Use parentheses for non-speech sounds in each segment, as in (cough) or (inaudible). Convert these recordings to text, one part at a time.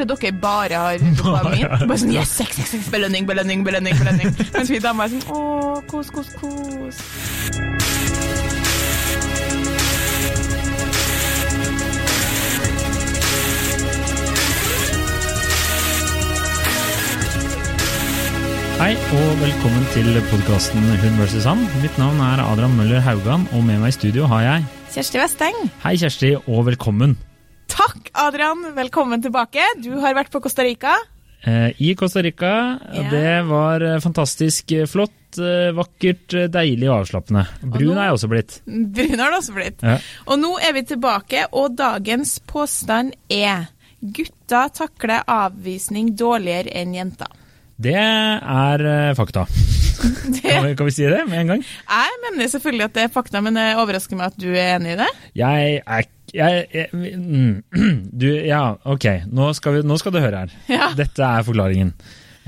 kanskje dere bare har (laughs) dopamin. Bare sånn yes, sex, sex, sex, belønning, belønning, belønning. belønning. (laughs) Mens vi damer er sånn å, kos, kos, kos. Hei og velkommen til podkasten Hun vs. han. Mitt navn er Adrian Møller Haugan, og med meg i studio har jeg Kjersti Westeng. Hei, Kjersti, og velkommen. Takk, Adrian. Velkommen tilbake. Du har vært på Costa Rica. Eh, I Costa Rica. Ja. Det var eh, fantastisk eh, flott, vakkert, deilig og avslappende. Brun nå- er jeg også blitt. Brun har det også blitt. Ja. Og nå er vi tilbake, og dagens påstand er gutta takler avvisning dårligere enn jenter. Det er fakta. Det, (laughs) Kan vi, kan vi si det med en gang? jeg mener selvfølgelig at det er fakta, men det overrasker meg at du er enig i det. Jeg er jeg, jeg, mm, (clears throat) Du, ja, ok. Nå skal, vi, nå skal du høre her. (laughs) Ja. Dette er forklaringen.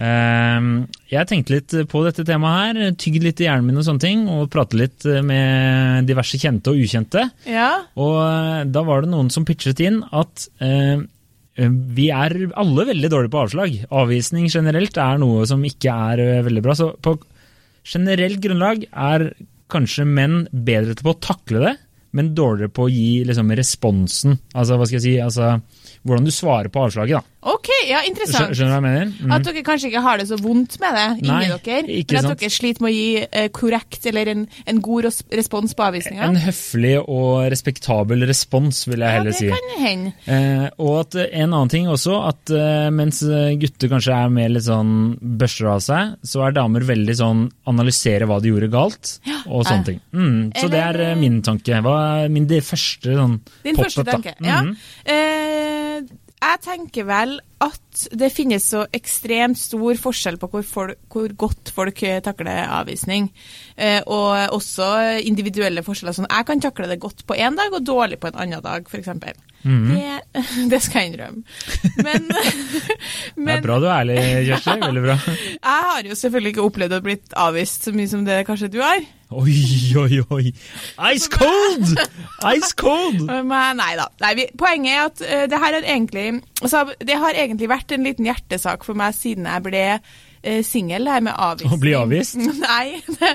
Ehm, jeg tenkte litt på dette temaet her, tygd litt i hjernen min og sånne ting, og pratet litt med diverse kjente og ukjente. Ja, Og eh, da var det noen som pitchet inn at eh, vi er alle veldig dårlige på avslag. Avvisning generelt er noe som ikke er eh, veldig bra. Så på generelt grunnlag er kanskje menn bedre til å takle det, men dårligere på å gi liksom, responsen. Altså, hva skal jeg si, altså, hvordan du svarer på avslaget. da. ok, ja, interessant. Skjønner du hva jeg mener? Mm. At dere kanskje ikke har det så vondt med det inni Nei, dere, men at sant. dere sliter med å gi eh, korrekt eller en, en god respons på avvisninga. En høflig og respektabel respons, vil jeg Ja, heller det si. kan hende. Eh, og at eh, en annen ting også, at eh, mens gutter kanskje er mer litt sånn børster av seg, så er damer veldig sånn analysere hva de gjorde galt, og sånne eh. ting. Mm, så det er min tanke. Hva er min det første sånn Din pop-up, første da? tanke. Ja. Mhm. Eh, jeg tenker vel at det finnes så ekstremt stor forskjell på hvor, folk, hvor godt folk eh, takler avvisning. Eh, og også individuelle forskjeller. Sånn, jeg kan takle det godt på én dag og dårlig på en annen dag, f.eks. Mhm. det, (laughs) det skal jeg innrømme. Men, (laughs) Det er bra du er ærlig, Kjersti. (laughs) Veldig bra. jeg har jo selvfølgelig ikke opplevd å blitt avvist så mye som det kanskje du har. Oi, oi, oi. Ice cold! Ice cold! (laughs) Men nei da. Nei, vi, poenget er at uh, det her har egentlig altså, Det har egentlig vært en liten hjertesak for meg siden jeg ble singel, det her med avvisning. Å bli avvist? (laughs) Nei, det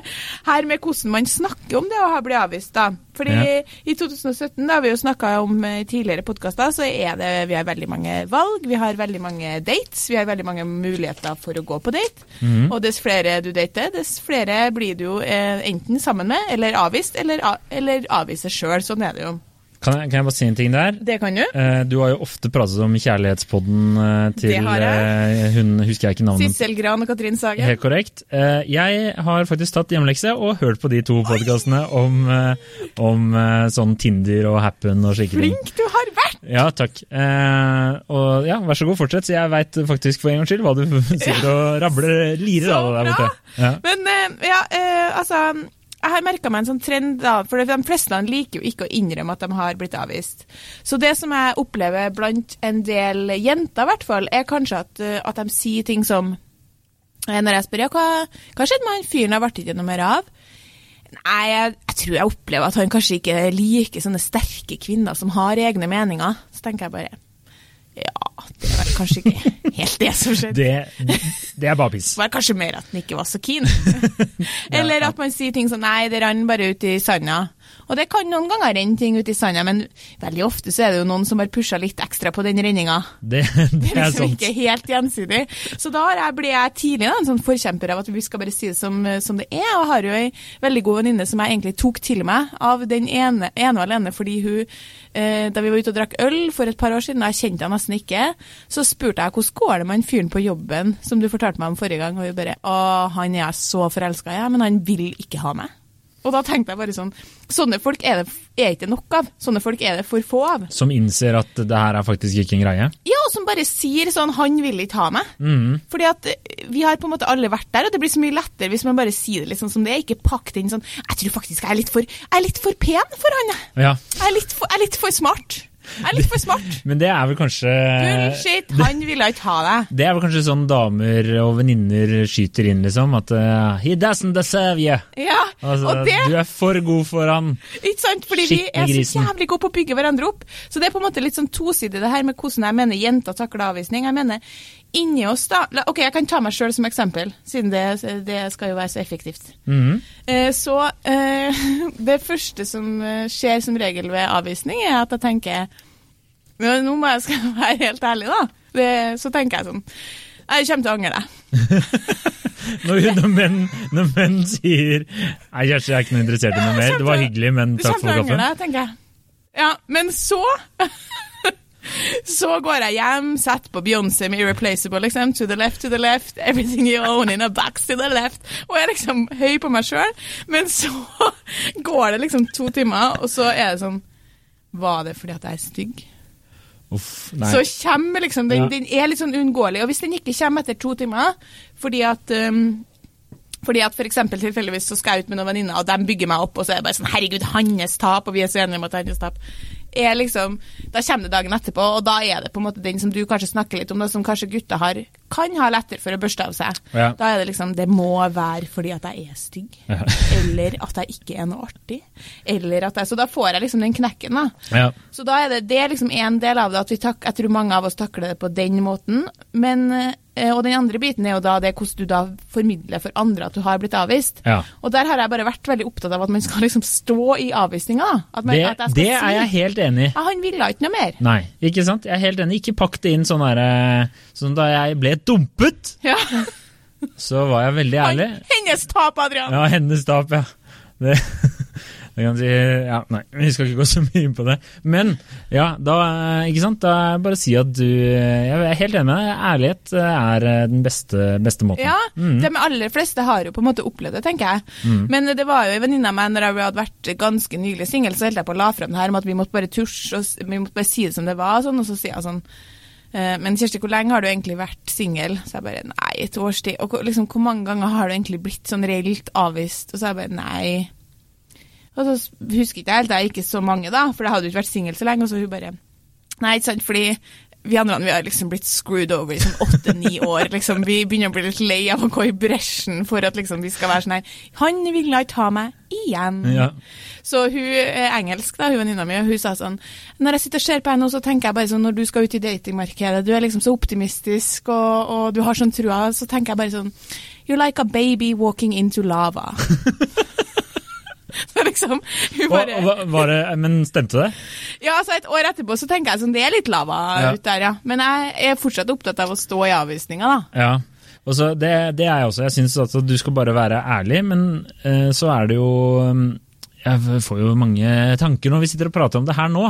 her med hvordan man snakker om det å blitt avvist, da. Fordi Ja. i 2017, da vi jo snakka om eh, tidligere podkaster, så er det Vi har veldig mange valg, vi har veldig mange dates, vi har veldig mange muligheter for å gå på date. Mhm. Og dess flere du dater, dess flere blir du jo eh, enten sammen med, eller avvist, eller, eller avviser sjøl. Sånn er det jo. Kan jeg, kan jeg bare si en ting der? Det kan du. Eh, Du har jo ofte pratet om kjærlighetspodden eh, til Det har jeg. eh, hun husker jeg ikke navnet Sissel Gran og Katrin Sagen. Helt korrekt. Jeg har faktisk tatt hjemmelekse og hørt på de to podkastene om, om sånn Tinder og Happen og slike ting. Flink du har vært! Ja, takk. Og ja, Vær så god, fortsett. Så jeg veit faktisk for en gangs skyld hva du (laughs) sitter og rabler lirer av deg der borte. Ja. Men ja, altså jeg har merka meg en sånn trend, da, for de fleste liker jo ikke å innrømme at de har blitt avvist. Så det som jeg opplever blant en del jenter, i hvert fall, er kanskje at, eh, at de sier ting som eh, Når jeg spør ja, hva, hva skjedde med han fyren jeg ble ikke noe mer av? Nei, jeg, jeg tror jeg opplever at han kanskje ikke liker sånne sterke kvinner som har egne meninger. Så tenker jeg bare Ja, det var kanskje ikke helt det som skjedde. Det, det er bare piss. var kanskje mer at den ikke var så keen. (laughs) Eller at man sier ting som 'nei, det rant bare ut i sanda'. Og det kan noen ganger renne ting ut i sanda, men veldig ofte så er det jo noen som har pusha litt ekstra på den renninga. Det, Det det er liksom sant. ikke helt gjensidig. Så da jeg, ble jeg tidlig da, en sånn forkjemper av at vi skal bare si det som, som det er. Og jeg har jo ei veldig god venninne som jeg egentlig tok til meg av den ene, ene og alene fordi hun eh, Da vi var ute og drakk øl for et par år siden, og jeg kjente henne nesten ikke, så spurte jeg hvordan går det med han fyren på jobben som du fortalte meg om forrige gang, og hun bare Å, han er jeg så forelska i, men han vil ikke ha meg. Og da tenkte jeg bare sånn Sånne folk er det er ikke nok av. Sånne folk er det for få av. Som innser at det her er faktisk ikke en greie. Ja, og som bare sier sånn 'han vil ikke ha meg'. Mm. Fordi at eh, vi har på en måte alle vært der, og det blir så mye lettere hvis man bare sier det litt sånn som det er. Ikke pakk det inn sånn 'jeg tror faktisk jeg er litt for, jeg er litt for pen for han, jeg. Ja, Jeg er litt for, jeg er litt for smart'. Jeg er litt for smart. (laughs) Men det er vel kanskje Bullshit! Han ville ikke ha deg. Det er vel kanskje sånn damer og venninner skyter inn, liksom. At uh, he doesn't deserve you. Ja, Altså, og det Du er for god for han. Ikke sant? Fordi vi er så jævlig gode på å bygge hverandre opp. Så det er på en måte litt sånn tosidig det her med hvordan jeg mener jenter takler avvisning. Jeg mener inni oss, da Ok, jeg kan ta meg sjøl som eksempel, siden det, det skal jo være så effektivt. Mhm. Eh, Så eh, (laughs) det første som eh, skjer som regel ved avvisning, er at jeg tenker ja, Nå må jeg skal (laughs) være helt ærlig, da. Det, så tenker jeg sånn Jeg kommer til å angre. (laughs) Når, når, menn, når menn sier Nei, Kjersti, jeg er ikke noe interessert i noe mer. Det var hyggelig, men takk for kaffen. deg, tenker jeg. Ja, men så (laughs) Så går jeg hjem, setter på Beyoncé med 'Irreplaceable', liksom. To the left, to the left, everything you own in a box to the left. Og jeg er liksom høy på meg sjøl. Men så går det liksom to timer, og så er det sånn Var det fordi at jeg er stygg? Uff, nei. Så kommer liksom den, Ja. den er litt sånn uunngåelig. Og hvis den ikke kommer etter to timer, fordi at um, fordi at for eksempel tilfeldigvis så skal jeg ut med noen venninner, og de bygger meg opp, og så er det bare sånn Herregud, hans tap, og vi er så enige om at hans tap. Er liksom, da kommer det dagen etterpå, og da er det på en måte den som du kanskje snakker litt om, da, som kanskje gutta har, kan ha lettere for å børste av seg. Ja. Da er det liksom Det må være fordi at jeg er stygg. Ja. (laughs) Eller at jeg ikke er noe artig. Eller at jeg, så da får jeg liksom den knekken, da. Ja. Så da er det, det er liksom en del av det at vi tak, jeg tror mange av oss takler det på den måten. Men, eh, og den andre biten er jo da det hvordan du da formidler for andre at du har blitt avvist. Ja. Og der har jeg bare vært veldig opptatt av at man skal liksom stå i avvisninga. At Det, at det er jeg helt enig i. Ja, han ville ikke noe mer. Nei, ikke sant? Jeg er helt enig. Ikke pakk det inn sånn der, Sånn da jeg ble dumpet, Ja. så var jeg veldig Han, ærlig. hennes tap, Adrian! Ja, hennes tap, ja. Det, (laughs) det kan si Ja, nei, vi skal ikke gå så mye inn på det. Men ja, da Ikke sant? Da er bare si at du Jeg er helt enig med deg. Ærlighet er den beste, beste måten. Ja, Mm. de aller fleste har jo på en måte opplevd det, tenker jeg. Men det var jo en venninne av meg, når jeg hadde vært ganske nylig singel, så holdt jeg på å la frem det her om at vi måtte bare tusje, og vi måtte bare si det som det var, og sånn, og så sier jeg sånn eh, men Kjersti, hvor lenge har du egentlig vært singel? Så jeg bare nei, et års tid. Og liksom, hvor mange ganger har du egentlig blitt sånn reelt avvist? Og så jeg bare nei. Og så s- husker ikke jeg helt, det er ikke så mange da, for jeg hadde jo ikke vært singel så lenge, og så hun bare Nei, ikke sant, fordi vi andre vi har liksom blitt screwed over i sånn åtte-ni (laughs) år. liksom. Vi begynner å bli litt lei av å gå i bresjen for at liksom vi skal være sånn her Han ville ikke ha meg igjen. Ja. Så hun er engelsk, da, hun venninna mi, og hun sa sånn Når jeg sitter og ser på henne nå, så tenker jeg bare sånn Når du skal ut i datingmarkedet, du er liksom så optimistisk, og, og du har sånn trua, så tenker jeg bare sånn You're like a baby walking into lava. (laughs) (laughs) så liksom Hun bare hva- var det, men stemte det? ja, altså et år etterpå så tenker jeg sånn, det er litt lava Ja. ut der, ja. Men jeg er fortsatt opptatt av å stå i avvisninga, da. Ja. Og så det, det er jeg også. Jeg syns at du skal bare være ærlig, men eh, så er det jo mm, Jeg får jo mange tanker når vi sitter og prater om det her nå.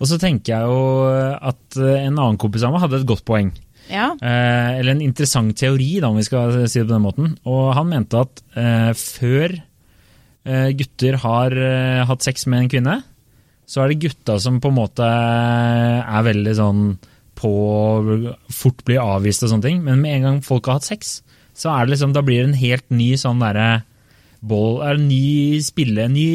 Og så tenker jeg jo at eh, en annen kompis av meg hadde et godt poeng. Ja. Eh, eller en interessant teori, da, om vi skal si det på den måten. Og han mente at eh, før gutter har eh, hatt sex med en kvinne, så er det gutta som på en måte er veldig sånn på fort blir avvist og sånne ting. Men med en gang folk har hatt sex, så er det liksom, da blir det en helt ny sånn derre ball, er en ny spille, en ny,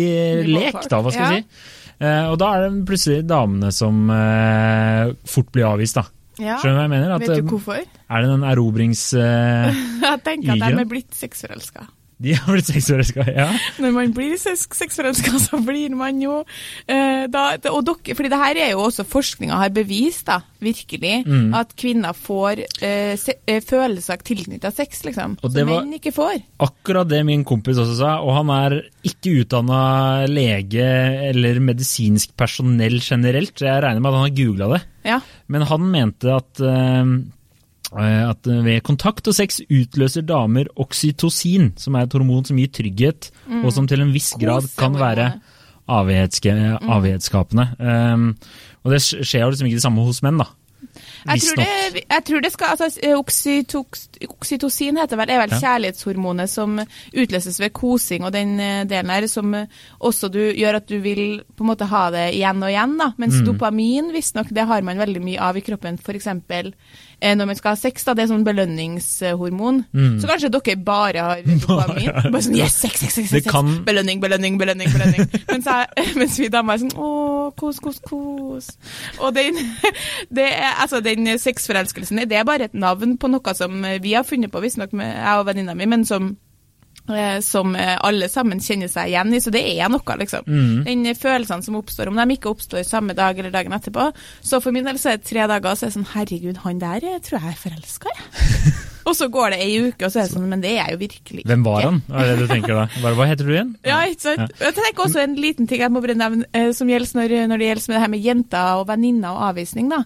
Ny lek, ballpark, da, hva skal ja. vi si. Uh, og da er det plutselig damene som uh, fort blir avvist, da. ja. Skjønner du hva jeg mener? At, Vet du eh, hvorfor? Er det den erobrings... Uh, (laughs) Jeg tenker at de er blitt sexforelska. De har blitt sexforelska, ja. Når man blir sex- sexforelska, (laughs) så blir man jo eh, da, Og dere, fordi det her er jo også forskninga har bevist, da, virkelig, Mm. at kvinner får eh, se, eh, følelser tilknytta sex, liksom. Og som menn ikke får. Akkurat det min kompis også sa, og han er ikke utdanna lege eller medisinsk personell generelt, så jeg regner med at han har googla det. Ja. Men han mente at, eh, at ved kontakt og sex utløser damer oksytocin, som er et hormon som gir trygghet, og som til en viss grad kan være avhengighetsskapende. Mm. Um, og det skjer jo liksom ikke det samme hos menn, da. Jeg tror, det, jeg tror det skal altså, oksytox, Oksytocin heter vel, er vel Ja. kjærlighetshormonet som utløses ved kosing og den eh, delen her, som eh, også du, gjør at du vil på en måte ha det igjen og igjen. da. Mens Mm. dopamin, visstnok, det har man veldig mye av i kroppen. F.eks. Eh, når man skal ha sex, da, det er sånn belønningshormon. Mm. Så kanskje dere bare har (laughs) dopamin. Bare sånn yes, sex, sex, sex, sex, kan- belønning, belønning, belønning. belønning. (laughs) mens, jeg, mens vi damer er sånn å, kos, kos, kos. Og den, (laughs) det er, altså, den sexforelskelsen, det er bare et navn på noe som vi har funnet på, visstnok jeg og venninna mi, men som som eh, alle sammen kjenner seg igjen i, så det er noe, liksom. Mm. Den følelsene som oppstår, om de ikke oppstår samme dag eller dagen etterpå. Så for min del så er det tre dager, så er det sånn herregud, han der jeg tror jeg er forelska, jeg. (laughs) og så går det ei uke, og så er det sånn, men det er jeg jo virkelig ikke. Hvem var han? Er det du tenker da? Hva heter du igjen? Ja, ikke sant? Jeg tenker også en liten ting jeg må bare nevne, eh, som gjelder når, når det gjelder med det her med jenter og venninner og avvisning. da,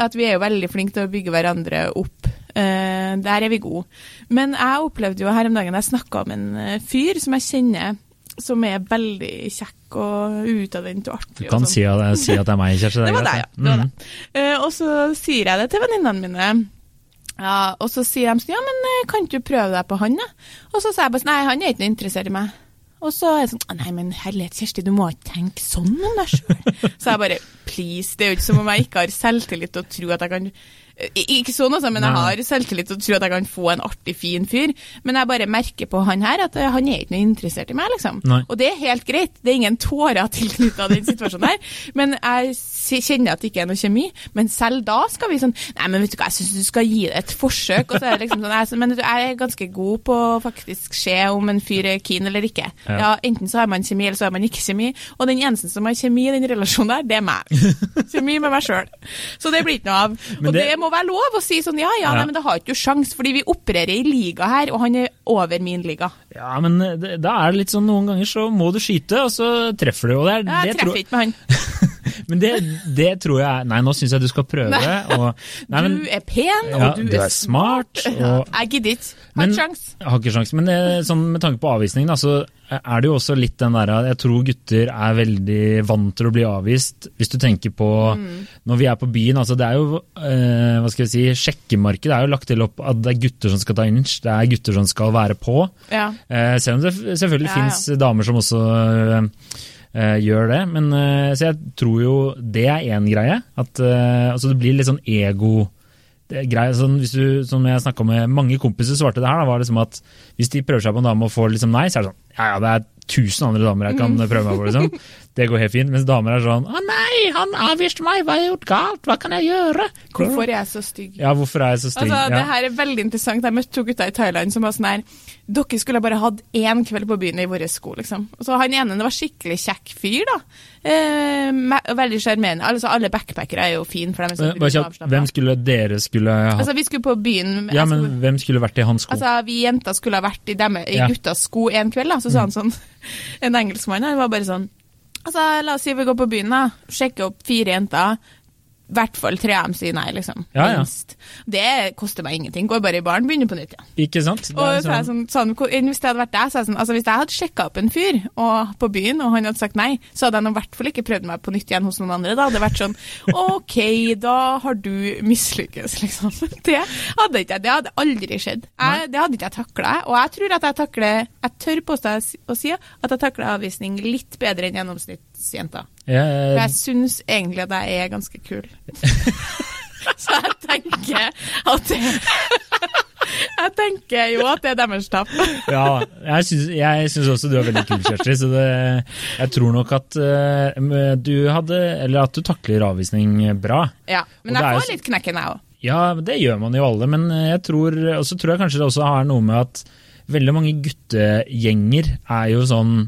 At vi er jo veldig flinke til å bygge hverandre opp. Eh, der er vi gode. Men jeg opplevde jo her om dagen jeg snakka om en eh, fyr som jeg kjenner, som er veldig kjekk og utadvendt og artig. Du kan og sånn. si at, si at det er meg, Kjersti. Det var deg, ja. Det var det. Eh, og så sier jeg det til venninnene mine. Ja, og så sier de sånn, ja, men kan du prøve deg på han, da? Og så sier jeg bare sånn, nei, han er ikke noe interessert i meg. Og så er jeg sånn, nei, men herlighet, Kjersti, du må ikke tenke sånn om deg sjøl. Så jeg bare, please, det er jo ikke som om jeg ikke har selvtillit til å tro at jeg kan Ikke sånn, altså, men jeg har selvtillit og tror at jeg kan få en artig, fin fyr. Men jeg bare merker på han her at eh, han er ikke noe interessert i meg, liksom. Nei. Og det er helt greit, det er ingen tårer tilknyttet den situasjonen her. (laughs) Men jeg kjenner at det ikke er noe kjemi. Men selv da skal vi sånn Nei, men vet du hva, jeg syns du skal gi det et forsøk. Og så er det liksom sånn, jeg, men du, jeg er ganske god på å faktisk se om en fyr er keen eller ikke. Ja. Ja, Enten så har man kjemi, eller så har man ikke kjemi. Og den eneste som har kjemi i den relasjonen der, det er meg. (laughs) Kjemi med meg sjøl. Så det blir ikke noe av. Og det, det- må være lov å si sånn ja, ja, Ja. Nei, men det har ikke du sjans, fordi vi opererer i liga her, og han er over min liga. Ja, men eh, da er det litt sånn noen ganger så må du skyte, og så treffer du. Og det er, Jeg det tror, treffer ikke med han. (laughs) men det, det tror jeg Nei, nå syns jeg du skal prøve. Og, (laughs) nei, men, du er pen, og ja, du, er smart. Og, Jeg gidder ikke. Har ikke sjans. Har ikke sjans, men det, sånn, med tanke på avvisningen, da, så er det jo også litt den der Jeg tror gutter er veldig vant til å bli avvist. Hvis du tenker på Mm. når vi er på byen, altså det er jo eh, hva skal vi si, Sjekkemarkedet er jo lagt til opp at det er gutter som skal ta inch, det er gutter som skal være på. Ja. Eh, selv om det selvfølgelig Ja, finnes damer som også eh, eh, gjør det. Men uh, så jeg tror jo det er én greie. At uh, altså det blir litt sånn ego greie, sånn, hvis du, Som jeg snakka med mange kompiser, svarte det her, da, var liksom at hvis de prøver seg på en dame og får liksom nei, så er det sånn Ja ja, det er tusen andre damer jeg kan prøve meg på, liksom. (laughs) Det går helt fint. Mens damer er sånn Å nei, han avviste meg, hva har jeg gjort galt, hva kan jeg gjøre? Hvorfor er jeg så stygg? Ja, hvorfor er jeg så stygg? Altså, Det her er veldig interessant. Jeg møtte to gutter i Thailand som var sånn her Dere skulle bare hatt én kveld på byen i vår sko, liksom. Så han ene det var skikkelig kjekk fyr, da. Eh, veldig sjarmerende. Altså, alle backpackere er jo fine, for dem. Bare kjapt, hvem skulle dere skulle ha Altså, vi skulle på byen Ja, men skulle- hvem skulle vært i hans sko? Altså, Vi jenter skulle ha vært i, dem, i Ja. guttas sko en kveld, da. Så sa han sånn (laughs) En engelskmann han var bare sånn Altså, La oss si vi går på byen, da. Sjekker opp fire jenter. I hvert fall tre av dem sier nei, liksom. Ja, ja. Minst. Det koster meg ingenting. Går bare i baren, begynner på nytt. Ja. Ikke sant? Og sånn, sånn, Hvis det hadde vært deg, så sånn altså Hvis jeg hadde sjekka opp en fyr og, på byen, og han hadde sagt nei, så hadde jeg i hvert fall ikke prøvd meg på nytt igjen hos noen andre. Da hadde det vært sånn (laughs) OK, da har du mislykkes, liksom. (laughs) Det hadde ikke jeg. Det hadde aldri skjedd. Jeg, det hadde ikke jeg takla. Og jeg tror at jeg takler Jeg tør påstå å si at jeg takler avvisning litt bedre enn gjennomsnittsjenta. For jeg, jeg syns egentlig at jeg er ganske kul. (laughs) Så jeg tenker at det (laughs) Jeg tenker jo at det er deres tap. (laughs) ja, jeg syns, jeg syns også du er veldig kul, Kjersti. Så det, jeg tror nok at uh, du hadde Eller at du takler avvisning bra. Ja, Men Og jeg får litt knekken, jeg òg. Ja, det gjør man jo alle, men jeg tror, og så tror jeg kanskje det også har noe med at veldig mange guttegjenger er jo sånn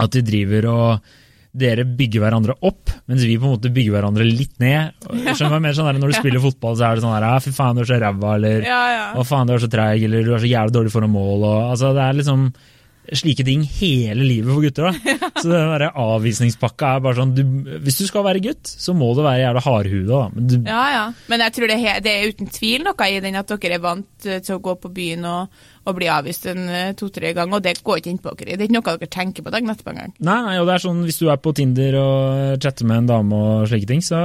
at de driver og dere bygger hverandre opp, mens vi på en måte bygger hverandre litt ned. Skjønner du mer? Sånn der, når du spiller fotball, så er det sånn her, ja, fy faen, du er så ræva, eller Ja, ja. å faen, du er så treig, eller du er så jævlig dårlig foran mål, og altså, det er liksom slike ting hele livet for gutter. da. (laughs) Så den der avvisningspakka er bare sånn du, Hvis du skal være gutt, så må du være jævla hardhuda. Men du, Ja, ja. Men jeg tror det, det er uten tvil noe i den at dere er vant eh, til å gå på byen og, og bli avvist en eh, to-tre ganger, og det går ikke inn på dere. Det er ikke noe dere tenker på dagen etterpå engang. Nei, nei, og det er sånn hvis du er på Tinder og chatter med en dame og slike ting, så,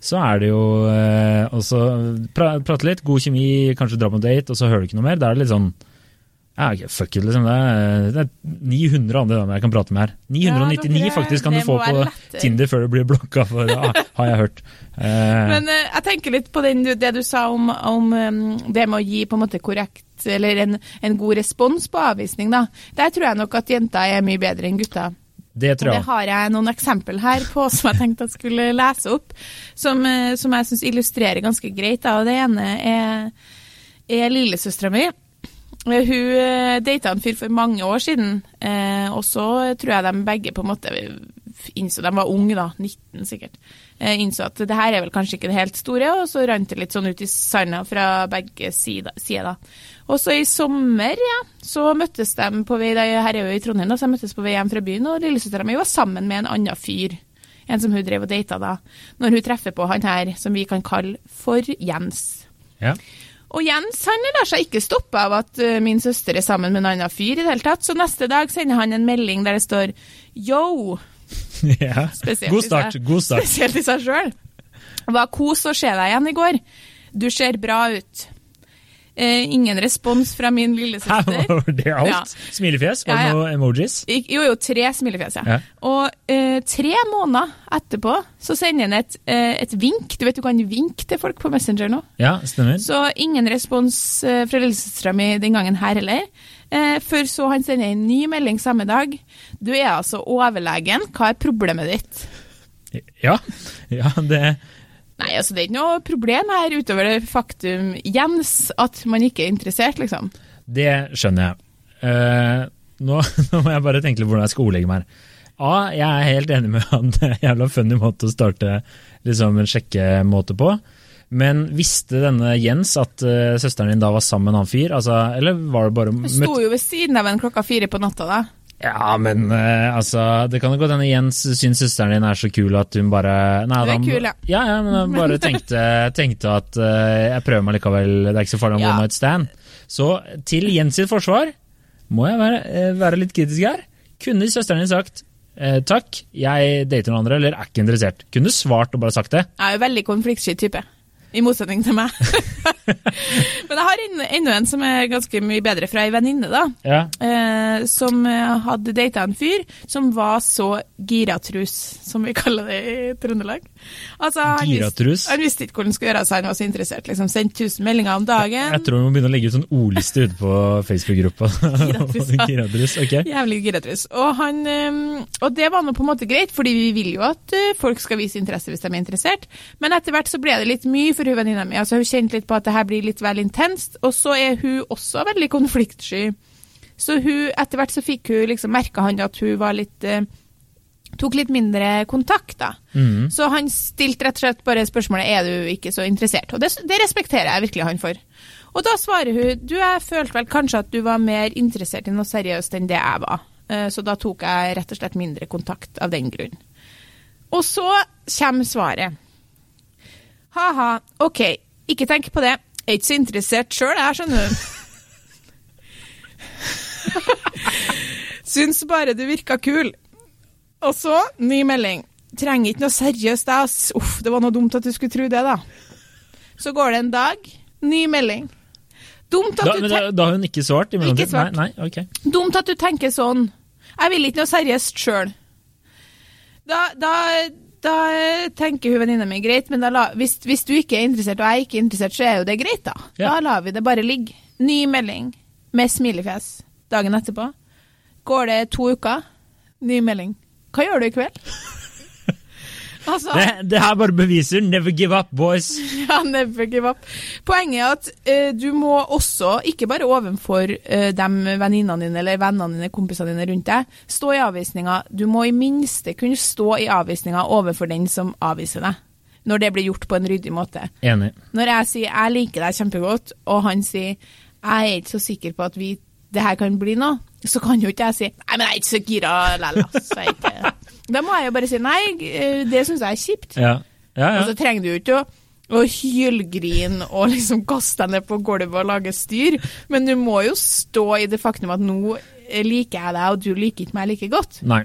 så er det jo eh, også pra, prate litt, god kjemi, kanskje dra på en date, og så hører du ikke noe mer. Da er det litt sånn ja, fuck it, liksom. Det er, det er 900 andre damer jeg kan prate med her. 999 Ja, faktisk kan du få på være lettere. Tinder før du blir blokka for, ah, har jeg hørt. Eh, Men eh, jeg tenker litt på den, det du sa om, om det med å gi på en måte korrekt, eller en, en god respons på avvisning, da. Der tror jeg nok at jenter er mye bedre enn gutter. det Og det har jeg noen eksempel her på (laughs) som jeg tenkte jeg skulle lese opp, som, eh, som jeg syns illustrerer ganske greit. Da. Og det ene er, er lillesøstera mi. Eh, Hun eh, data en fyr for mange år siden, og så tror jeg de begge på en måte innså De var unge, da, 19 sikkert. Eh, innså at det her er vel kanskje ikke det helt store, og så rant det litt sånn ut i sanda fra begge sider. Og så i sommer, ja, så møttes de på vei Her er jo i Trondheim, da, så de møttes på vei hjem fra byen, og lillesøstera mi var sammen med en annen fyr. En som hun drev og data da. Når hun treffer på han her, som vi kan kalle for Jens. Ja. Og Jens han lar seg ikke stoppe av at eh, min søster er sammen med en annen fyr i det hele tatt, så neste dag sender han en melding der det står yo, (laughs) ja. spesielt, God start. God start. (laughs) spesielt i seg sjøl. Var kos å se deg igjen i går. Du ser bra ut. Eh, ingen respons fra min lillesøster. (laughs) det er alt? Ja. Smilefjes? Var det Ja, ja. noe emojis? Jo, jo, tre smilefjes, ja. Ja. Og eh, tre måneder etterpå så sender han et, eh, et vink. Du vet du kan vinke til folk på Messenger nå. Ja, stemmer. Så ingen respons eh, fra lillesøstera mi den gangen her heller. Eh, før så han sender en ny melding samme dag. Du er altså overlegen, hva er problemet ditt? Ja, ja det Nei, altså det er ikke noe problem her utover det faktum, Jens, at man ikke er interessert, liksom. Det skjønner jeg. Uh, nå, (laughs) nå må jeg bare tenke litt hvordan jeg skal ordlegge meg her. A, jeg er helt enig med han. Det er en jævla funny måte å starte liksom, en sjekkemåte på. Men visste denne Jens at uh, søsteren din da var sammen med en annen fyr? Altså, eller var det bare Hun sto jo ved siden av en klokka fire på natta, da. Ja, men uh, altså Det kan jo godt hende Jens syns søsteren din er så kul at hun bare nei, Du er kul, ja. Ja, ja, men hun bare (laughs) tenkte, tenkte at uh, jeg prøver meg likevel, det er ikke så farlig om Ja. one night stand. Så til Jens sitt forsvar må jeg være, eh, være litt kritisk her. Kunne søsteren din sagt eh, takk, jeg dater noen andre, eller er ikke interessert? Kunne svart og bare sagt det? Jeg er jo veldig konfliktsky type. I motsetning til meg. (laughs) Men jeg har enda- en som er ganske mye bedre fra ei venninne, da. Ja. Eh, som eh, hadde data en fyr som var så giratrus, som vi kaller det i Trøndelag. Altså, han visste- Giratrus? Han visste ikke hvor han skulle gjøre av seg, han var så interessert. Liksom, Sendte 1000 meldinger om dagen. Jeg tror vi må begynne å legge ut sånn ordliste ute på Facebook-gruppa. (laughs) Giratrus, ja. Giratrus, ok. Jævlig giratrus. Og, han, eh, og det var nå på en måte greit, fordi vi vil jo at eh, folk skal vise interesse hvis de er interessert. Men etter hvert så ble det litt mye for hun venninna mi. Altså, hun kjente litt på at det her blir litt vel intenst. Og så er hun også veldig konfliktsky. Så hun, etter hvert så fikk hun liksom merka han at hun var litt eh, Tok litt mindre kontakt, da. Mm. Så han stilte rett og slett bare spørsmålet er du ikke så interessert. Og det, det respekterer jeg virkelig han for. Og da svarer hun du, jeg følte vel kanskje at du var mer interessert i noe seriøst enn det jeg var. Eh, Så da tok jeg rett og slett mindre kontakt av den grunn. Og så kommer svaret. Ha-ha, ok, ikke tenk på det. Jeg er ikke så interessert sjøl, jeg, skjønner du. (laughs) Syns bare du virka kul. Og så, ny melding. Trenger ikke noe seriøst, jeg, ass. Uff, det var noe dumt at du skulle tro det, da. Så går det en dag, ny melding. Dumt at, Da, du, men da, da har hun ikke svart? i? Ikke svart. Nei, nei, okay. dumt at du tenker sånn. Jeg vil ikke noe seriøst sjøl. Da, da, da tenker hun venninna mi greit, men la, hvis, hvis du ikke er interessert, og jeg er ikke interessert, så er jo det greit, da. Ja. Da lar vi det bare ligge. Ny melding med smilefjes dagen etterpå. Går det to uker, ny melding. Hva gjør du i kveld? Altså, Det, det her bare beviser 'never give up, boys'. (laughs) ja, never give up. Poenget er at eh, du må også, ikke bare overfor eh, de venninnene dine eller vennene dine, kompisene dine rundt deg, stå i avvisninga. Du må i minste kunne stå i avvisninga overfor den som avviser deg. Når det blir gjort på en ryddig måte. Enig. Når jeg sier 'jeg liker deg kjempegodt', og han sier 'jeg er ikke så sikker på at vi, det her kan bli noe', så kan jo ikke jeg si Nei, men jeg er ikke så gira likevel, Da må jeg jo bare si nei, eh, det syns jeg er kjipt. Ja, ja. Og så trenger du jo ikke å, og hylgrine og liksom kaste deg ned på gulvet og lage styr, men du må jo stå i det faktum at nå liker jeg deg, og du liker ikke meg like godt. Nei.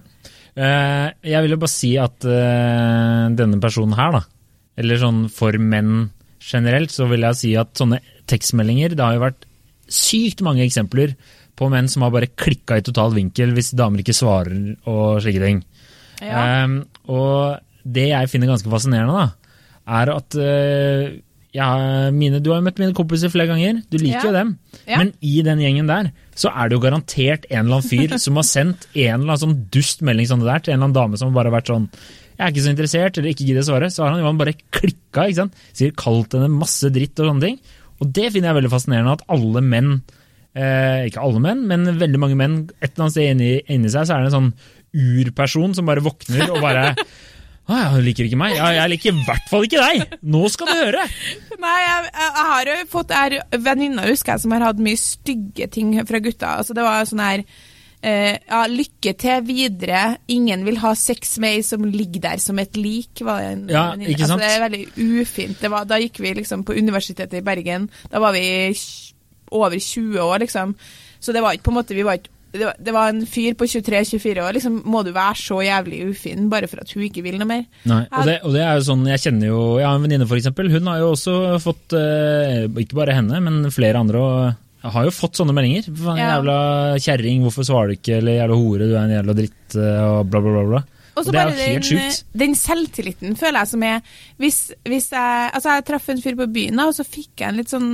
Eh, jeg vil jo bare si at eh, denne personen her, da, eller sånn for menn generelt, så vil jeg si at sånne tekstmeldinger Det har jo vært sykt mange eksempler på menn som har bare klikka i total vinkel hvis damer ikke svarer og slike ting. Ehm, og det jeg finner ganske fascinerende, da, er at uh, ja, mine, Du har jo møtt mine kompiser flere ganger, du liker Ja. jo dem. Men i den gjengen der, så er det jo garantert en eller annen fyr (laughs) som har sendt en eller annen sånn dust melding sånn der til en eller annen dame som bare har vært sånn jeg er ikke så interessert, eller ikke gidder å svare. Så har han jo bare klikka, ikke sant. Sier kalt henne masse dritt og sånne ting. Og det finner jeg veldig fascinerende, at alle menn Eh, ikke alle menn, men veldig mange menn. Et eller annet sted inni, inni seg så er det en sånn urperson som bare våkner og bare Å ja, hun liker ikke meg. Ja, jeg liker i hvert fall ikke deg! Nå skal du høre! Nei, jeg, jeg, har jo fått venninner, husker jeg, som har hatt mye stygge ting fra gutta. Altså, det var sånn her Uh, ja, lykke til videre, ingen vil ha sex med ei som ligger der som et lik. Var det en Ja, venninne. Altså, det er veldig ufint. Det var, da gikk vi liksom på Universitetet i Bergen. Da var vi over 20 år, liksom. Så det var ikke på en måte vi var ikke det var, det var en fyr på 23-24 år. liksom, Må du være så jævlig ufin bare for at hun ikke vil noe mer? Nei, og det, og det er jo sånn, Jeg kjenner jo Jeg har en venninne, eksempel. Hun har jo også fått eh, Ikke bare henne, men flere andre. og har jo fått sånne meldinger. Faen, Ja. Jævla kjerring, hvorfor svarer du ikke? Eller jævla hore, du er en jævla dritt, eh, og bla, bla, bla. bla. Og så det bare den, sjukt. den selvtilliten føler jeg som er hvis, hvis jeg Altså, jeg traff en fyr på byen, og så fikk jeg en litt sånn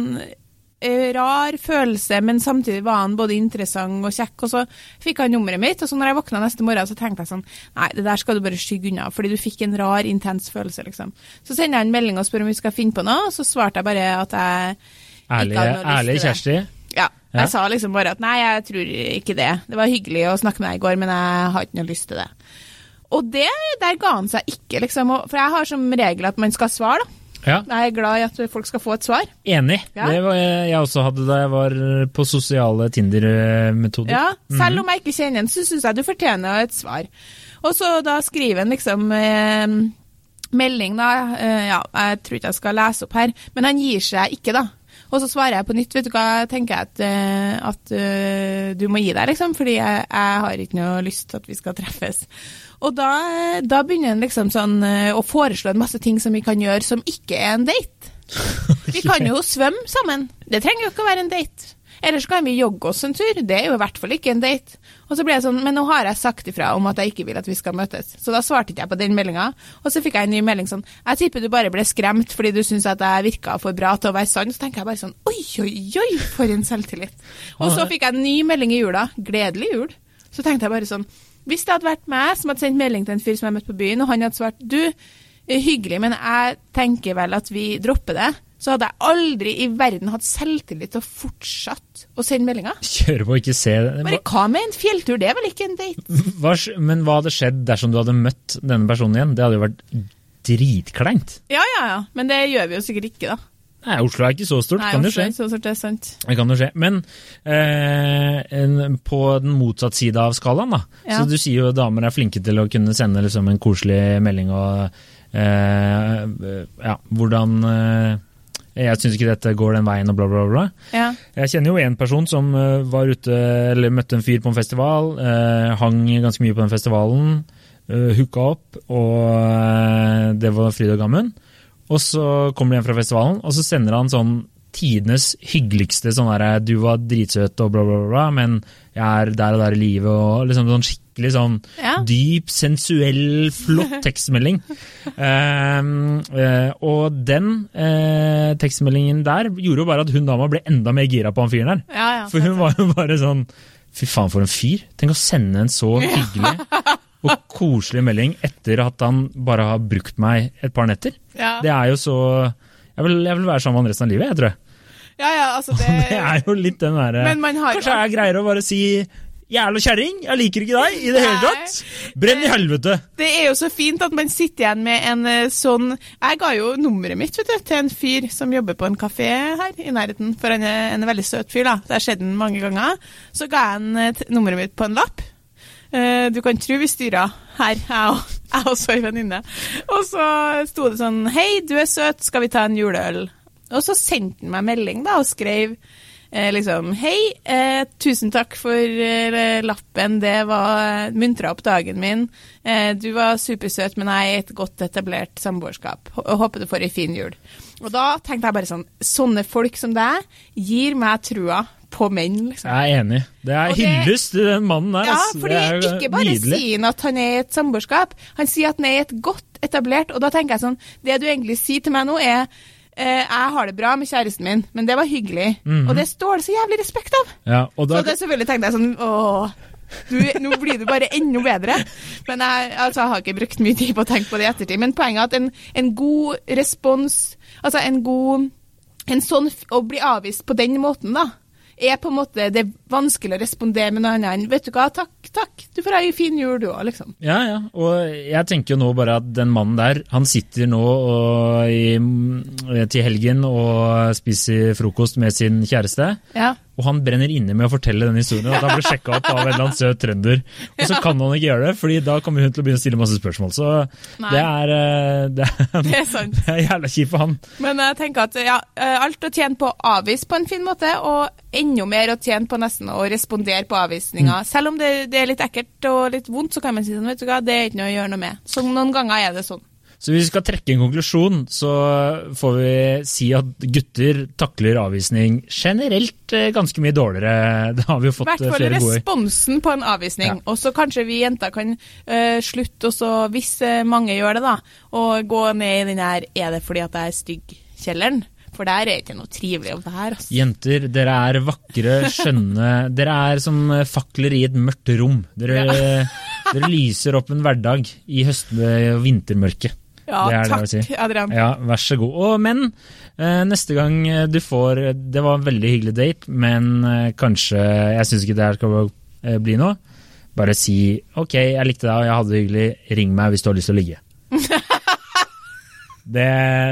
rar følelse, men samtidig var han både interessant og kjekk. Og så fikk han nummeret mitt, og så når jeg våkna neste morgen, så tenkte jeg sånn Nei, det der skal du bare skygge unna, fordi du fikk en rar, intens følelse, liksom. Så sender jeg en melding og spør om vi skal finne på noe, og så svarte jeg bare at jeg Ærlig, ikke hadde noe lyst til det. Ærlig Kjersti. Ja. Ja. Jeg sa liksom bare at nei, jeg tror ikke det. Det var hyggelig å snakke med deg i går, men jeg har ikke noe lyst til det. Og det, der ga han seg ikke, liksom. For jeg har som regel at man skal svare, da. Ja, Jeg er glad i at folk skal få et svar. enig. Ja. Det var jeg også hadde da jeg var på sosiale Tinder-metoder. Ja, Selv om jeg ikke kjenner en, så syns jeg du fortjener et svar. Og så da skriver en liksom eh, melding, da. Eh, ja, jeg tror ikke jeg skal lese opp her, men han gir seg ikke, da. Og så svarer jeg på nytt. Vet du hva, tenker jeg at, eh, at eh, du må gi deg, liksom, fordi jeg, jeg har ikke noe lyst til at vi skal treffes. Og da, da begynner en liksom sånn eh, å foreslå en masse ting som vi kan gjøre som ikke er en date. Vi kan jo (laughs) svømme sammen. Det trenger jo ikke å være en date. Eller så kan vi jogge oss en tur. Det er jo i hvert fall ikke en date. Og så ble jeg sånn, men nå har jeg sagt ifra om at jeg ikke vil at vi skal møtes. Så da svarte ikke jeg på den meldinga. Og så fikk jeg en ny melding sånn, jeg tipper du bare ble skremt fordi du syns at jeg virka for bra til å være sann. Så tenker jeg bare sånn, oi, oi, oi, for en selvtillit. Og så fikk jeg en ny melding i jula. Gledelig jul. Så tenkte jeg bare sånn, hvis det hadde vært meg som hadde sendt melding til en fyr som jeg møtte på byen, og han hadde svart, du, hyggelig, men jeg tenker vel at vi dropper det, så hadde jeg aldri i verden hatt selvtillit til å fortsette å sende meldinger. Kjøre på og ikke se Bare hva med en fjelltur? Det er vel ikke en date? hva, Men hva hadde skjedd dersom du hadde møtt denne personen igjen? Det hadde jo vært dritkleint. Ja, ja, ja. Men det gjør vi jo sikkert ikke, da. Nei, Oslo er ikke så stort, Nei, kan Oslo skje. er Så stort, det er sant. Det kan jo skje. Men eh, en, på den motsatte side av skalaen, da. Ja. Så du sier jo damer er flinke til å kunne sende liksom en koselig melding og eh, ja, hvordan eh, Jeg syns ikke dette går den veien og bla, bla, bla. Ja. Jeg kjenner jo en person som eh, var ute, eller møtte en fyr på en festival, eh, hang ganske mye på den festivalen, eh, hooka opp, og eh, det var fryd og gammen. Og så kommer de hjem fra festivalen, og så sender han sånn tidenes hyggeligste sånn derre Du var dritsøt og bla, bla, bla, bla, men jeg er der og der i livet, og liksom sånn skikkelig sånn Ja. dyp, sensuell, flott (laughs) tekstmelding. um, uh, og den uh, tekstmeldingen der gjorde jo bare at hun dama ble enda mer gira på han fyren der. Ja, ja. For hun var jo bare sånn Fy faen, for en fyr. Tenk å sende en så hyggelig og koselig melding etter at han bare har brukt meg et par netter. Det er jo så Jeg vil, jeg vil være sammen med han resten av livet, jeg tror jeg. ja, ja, altså (laughs) det Det er jo litt den derre Men man har jo Kanskje jeg greier å bare si Jævla kjerring! Jeg liker ikke deg i det hele tatt! Brenn i helvete! Det er jo så fint at man sitter igjen med en eh, sånn Jeg ga jo nummeret mitt vet du, til en fyr som jobber på en kafé her i nærheten, for han er en veldig søt fyr. da. Det har skjedd mange ganger. Så ga jeg han eh, nummeret mitt på en lapp. Eh, du kan tro vi styra her, jeg og- jeg og så ei venninne. Og så sto det sånn Hei, du er søt, skal vi ta en juleøl? Og så sendte han meg melding da, og skrev eh, liksom Hei, eh, tusen takk for eh, lappen, det var muntra opp dagen min. Eh, du var supersøt, men jeg er i et godt etablert samboerskap. Hå- Håper du får ei fin jul. Og da tenkte jeg bare sånn Sånne folk som deg gir meg trua på menn, liksom. Jeg er enig. Det er hyllest til den mannen der. Ja, fordi det er ikke bare nydelig. sier han at han er i et samboerskap, han sier at han er i et godt etablert, og da tenker jeg sånn Det du egentlig sier til meg nå, er eh, jeg har det bra med kjæresten min, men det var hyggelig. Og det står det så jævlig respekt av. Ja, og da, Så det selvfølgelig tenkte jeg sånn Åh, du, nå blir du bare enda bedre. Men jeg, altså, jeg har ikke brukt mye tid på å tenke på det i ettertid. Men poenget er at en, en god respons, altså en god En sånn Å bli avvist på den måten, da, er på en måte Det er vanskelig å respondere med noe annet enn Vet du hva, takk, takk, du får ha ei fin jul, du òg, liksom. Ja, ja. Og jeg tenker jo nå bare at den mannen der, han sitter nå og i, til helgen og spiser frokost med sin kjæreste. Ja. Og han brenner inne med å fortelle den historien, at han ble sjekka opp av en eller annen søt trønder. Og så kan han ikke gjøre det, fordi da kommer hun til å begynne å stille masse spørsmål. Så det er, eh, det er, (laughs) Det er sant. (laughs) det er jævla kjipt for han. Men jeg tenker at ja, eh, alt å tjene på å avvise på en fin måte, og enda mer å tjene på nesten å respondere på avvisninga. Selv om det, det er litt ekkelt og litt vondt, så kan man si sånn, vet du hva, det er ikke noe å gjøre noe med. Så noen ganger er det sånn. Så hvis vi skal trekke en konklusjon, så får vi si at gutter takler avvisning generelt eh, ganske mye dårligere. (laughs) Det har vi jo fått flere gode I hvert fall responsen på en avvisning. Ja. Og så kanskje vi jenter kan uh, slutte også, hvis eh, mange gjør det, da, og gå ned i den her 'er det fordi at jeg er stygg'-kjelleren. For der er det ikke noe trivelig å være. Altså. Jenter, dere er vakre, (laughs) skjønne Dere er som fakler i et mørkt rom. Dere, dere lyser opp en hverdag i høst- og vintermørket. Ja, takk, si. Adrian. Ja, vær så god. Og, men eh, neste gang du får Det var en veldig hyggelig date, men eh, kanskje Jeg syns ikke det her skal eh, bli noe. Bare si OK, jeg likte deg og jeg hadde det hyggelig, ring meg hvis du har lyst til å ligge. (laughs) Det,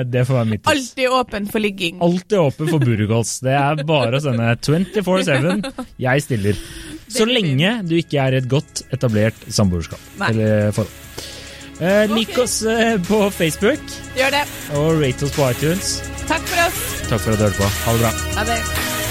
det får være mitt tips. Alltid åpen for ligging. Alltid åpen for burgers. Det er bare å sende 24-7. Jeg stiller. (laughs) Så lenge du ikke er i et godt etablert samboerskap. Eller forhold. Eh, lik okay. oss eh, på Facebook, Gjør det. og rate oss på iTunes. Takk for oss. Takk for at du hørte på. Ha det bra. Ha det.